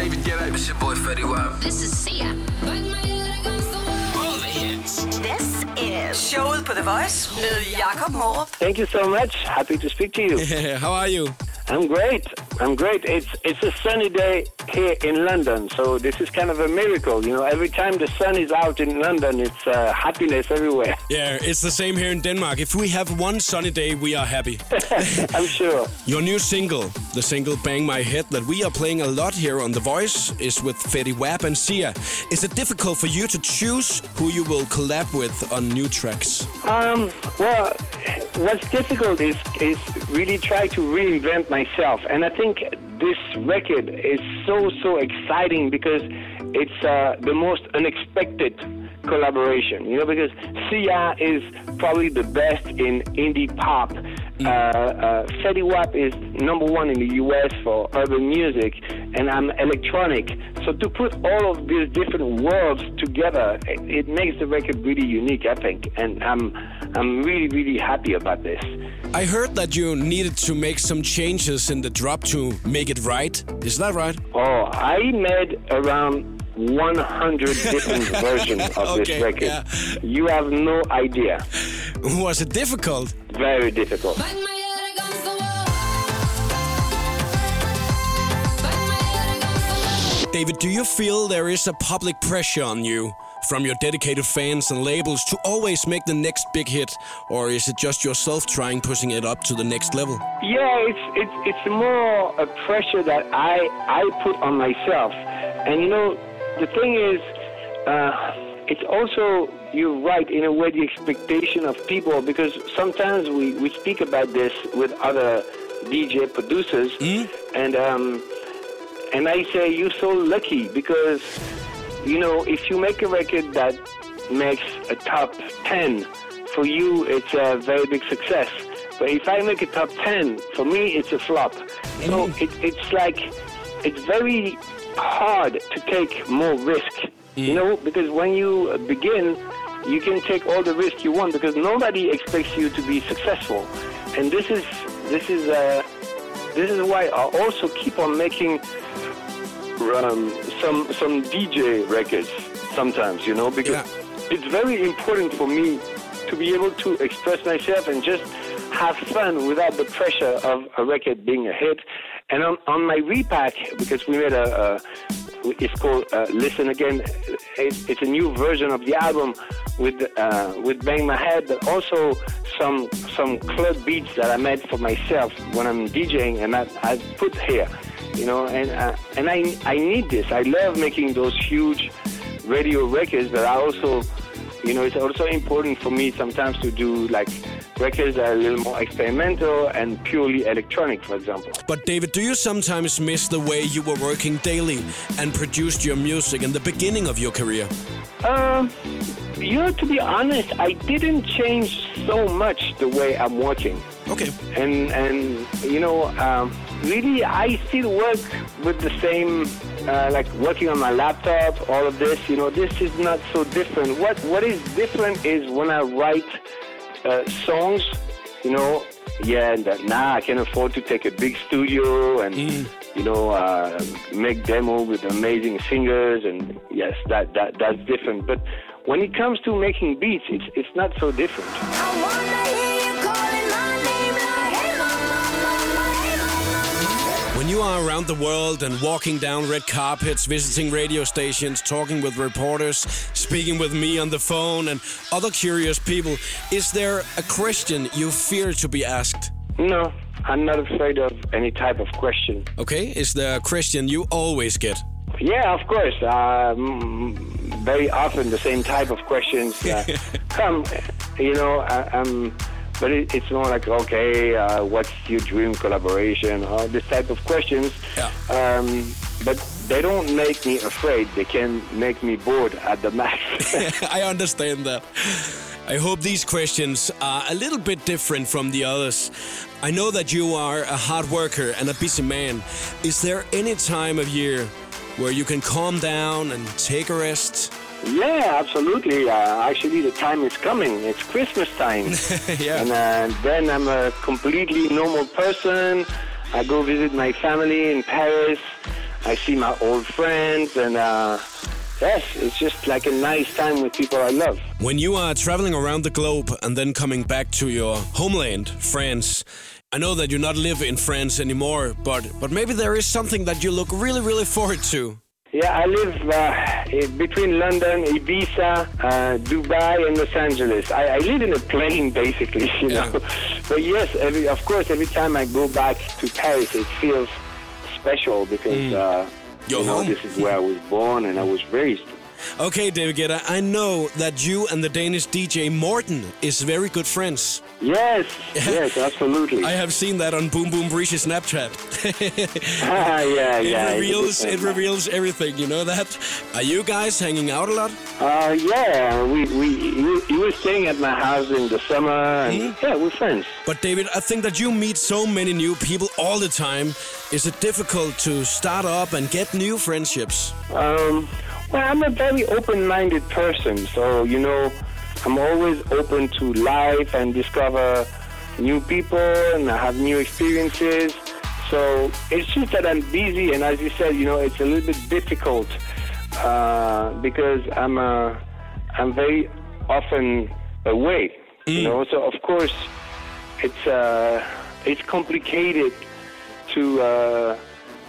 David Guetta. It's your boy Fetty Wap. This is Sia. All the hits. This is showet på The Voice med Jakob Morup. Thank you so much. Happy to speak to you. How are you? I'm great. I'm great. It's it's a sunny day here in London, so this is kind of a miracle. You know, every time the sun is out in London, it's uh, happiness everywhere. Yeah, it's the same here in Denmark. If we have one sunny day, we are happy. I'm sure. Your new single, the single Bang My Head, that we are playing a lot here on The Voice, is with Fetty Wap and Sia. Is it difficult for you to choose who you will collab with on new tracks? Um, well, what's difficult is is really try to reinvent myself, and I think this record is so so exciting because it's uh, the most unexpected collaboration. You know, because Sia is probably the best in indie pop. Uh, uh, Fetty Wap is number one in the U.S. for urban music, and I'm electronic. So to put all of these different worlds together, it, it makes the record really unique, I think, and I'm I'm really really happy about this. I heard that you needed to make some changes in the drop to make it right. Is that right? Oh, I made around 100 different versions of Okay, this record. yeah. You have no idea. Was it difficult? Very difficult. Bang my head against the wall. Bang my head against the wall. David, do you feel there is a public pressure on you from your dedicated fans and labels to always make the next big hit? Or is it just yourself trying pushing it up to the next level? Yeah, it's it's it's more a pressure that I I put on myself, and you know the thing is, uh, it's also you're right in a way the expectation of people because sometimes we we speak about this with other DJ producers, and um, and I say you're so lucky because you know if you make a record that makes a top ten for you it's a very big success. But if I make a top 10, for me, it's a flop. So it, it's like, it's very hard to take more risk, you know, because when you begin, you can take all the risk you want because nobody expects you to be successful. And this is, this is, uh, this is why I also keep on making um, some some DJ records sometimes, you know, because it's very important for me to be able to express myself and just have fun without the pressure of a record being a hit. And on, on my repack, because we made a, a it's called uh, Listen Again. It's, it's a new version of the album with uh, with Bang My Head, but also some some club beats that I made for myself when I'm DJing, and I, I put here, you know. And uh, and I I need this. I love making those huge radio records, but I also, you know, it's also important for me sometimes to do like records that are a little more experimental and purely electronic, for example. But David, do you sometimes miss the way you were working daily and produced your music in the beginning of your career? Um, you know, to be honest, I didn't change so much the way I'm working. Okay. And and you know, um, really, I still work with the same, uh, like working on my laptop. All of this, you know, this is not so different. What what is different is when I write uh, songs. You know, yeah, and that now I can afford to take a big studio and you know uh, make demo with amazing singers, and yes, that that that's different. But when it comes to making beats, it's it's not so different. Around the world and walking down red carpets, visiting radio stations, talking with reporters, speaking with me on the phone and other curious people, is there a question you fear to be asked? No, I'm not afraid of any type of question. Okay, is there a question you always get? Yeah, of course. Um, very often the same type of questions uh, come. You know, I, um, but it, it's more like, okay, uh, what's your dream collaboration? Or this type of questions. Um, but they don't make me afraid. They can make me bored at the max. I understand that. I hope these questions are a little bit different from the others. I know that you are a hard worker and a busy man. Is there any time of year where you can calm down and take a rest? Yeah, absolutely. Uh, actually, the time is coming. It's Christmas time. yeah. And uh, then I'm a completely normal person. I go visit my family in Paris. I see my old friends, and uh, yes, it's just like a nice time with people I love. When you are traveling around the globe and then coming back to your homeland, France, I know that you not live in France anymore, but but maybe there is something that you look really, really forward to. Yeah, I live uh, between London, Ibiza, uh, Dubai, and Los Angeles. I, I live in a plane, basically, you Yeah. know. But yes, every, of course, every time I go back to Paris, it feels special because uh, you know home. this is where I was born and I was raised. Okay, David Guetta, I know that you and the Danish DJ Morten is very good friends. Yes, yes, absolutely. I have seen that on Boom Boom Breach's Snapchat. Ah, yeah, it yeah. reveals it reveals everything. You know that? Are you guys hanging out a lot? Uh, yeah, we we he, he was staying at my house in the summer, and Hmm? yeah, we're friends. But David, I think that you meet so many new people all the time. Is it difficult to start up and get new friendships? Um, well, I'm a very open-minded person, so you know, I'm always open to life and discover new people, and I have new experiences. So it's just that I'm busy, and as you said, you know, it's a little bit difficult uh, because I'm uh, I'm very often away. You know, so of course, it's uh, it's complicated to.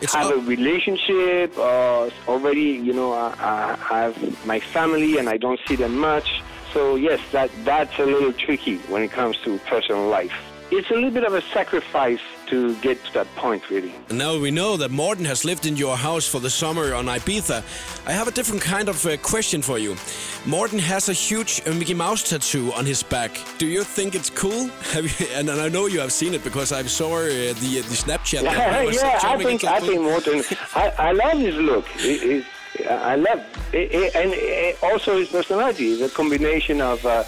Uh, It's have up- a relationship or already you know I, I have my family and I don't see them much. So yes that that's a little tricky when it comes to personal life it's a little bit of a sacrifice to get to that point really now we know that Morten has lived in your house for the summer on Ibiza. I have a different kind of uh, question for you. Morten has a huge uh, Mickey Mouse tattoo on his back. Do you think it's cool? Have you, and, and I know you have seen it because I saw uh, the uh, the Snapchat. yeah, yeah I think I think pool. Morten I, I love his look It- it's- I love it, it, and it, also his personality a combination of uh,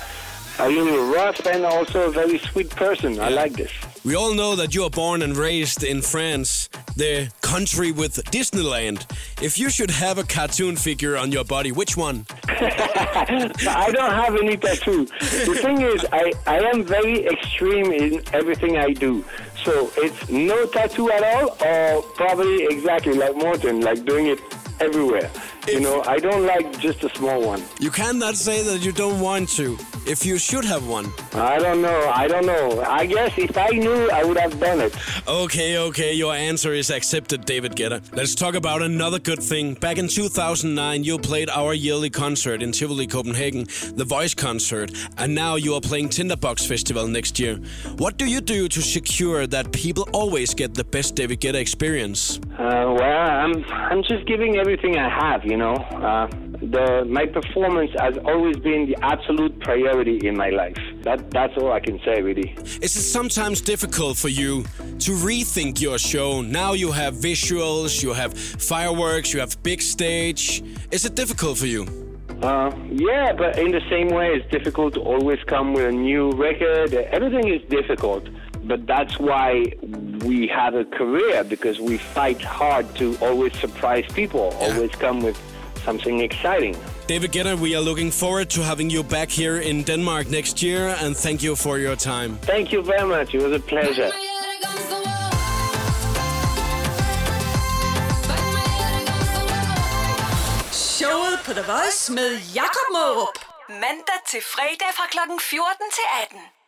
a little rough and also a very sweet person I like this We all know that you are born and raised in France, the country with Disneyland. If you should have a cartoon figure on your body, which one? I don't have any tattoo. The thing is, I, I am very extreme in everything I do. So it's no tattoo at all, or probably exactly like Morten, like doing it everywhere. You know, I don't like just a small one. You cannot say that you don't want to. If you should have one. I don't know. I don't know. I guess if I knew, I would have done it. Okay, okay, your answer is accepted, David Guetta. Let's talk about another good thing. Back in 2009, you played our yearly concert in Tivoli, Copenhagen, the Voice concert, and now you are playing Tinderbox Festival next year. What do you do to secure that people always get the best David Guetta experience? Uh, well, I'm I'm just giving everything I have. You know, uh, the my performance has always been the absolute priority in my life. That that's all I can say, really. Is it sometimes difficult for you to rethink your show? Now you have visuals, you have fireworks, you have big stage. Is it difficult for you? Uh, yeah, but in the same way, it's difficult to always come with a new record. Everything is difficult, but that's why we have a career because we fight hard to always surprise people, always come with something exciting. David Guetta, we are looking forward to having you back here in Denmark next year, and thank you for your time. Thank you very much. It was a pleasure. Showet på The Voice med Jakob Morup. Mandag til fredag fra klokken 14 til 18.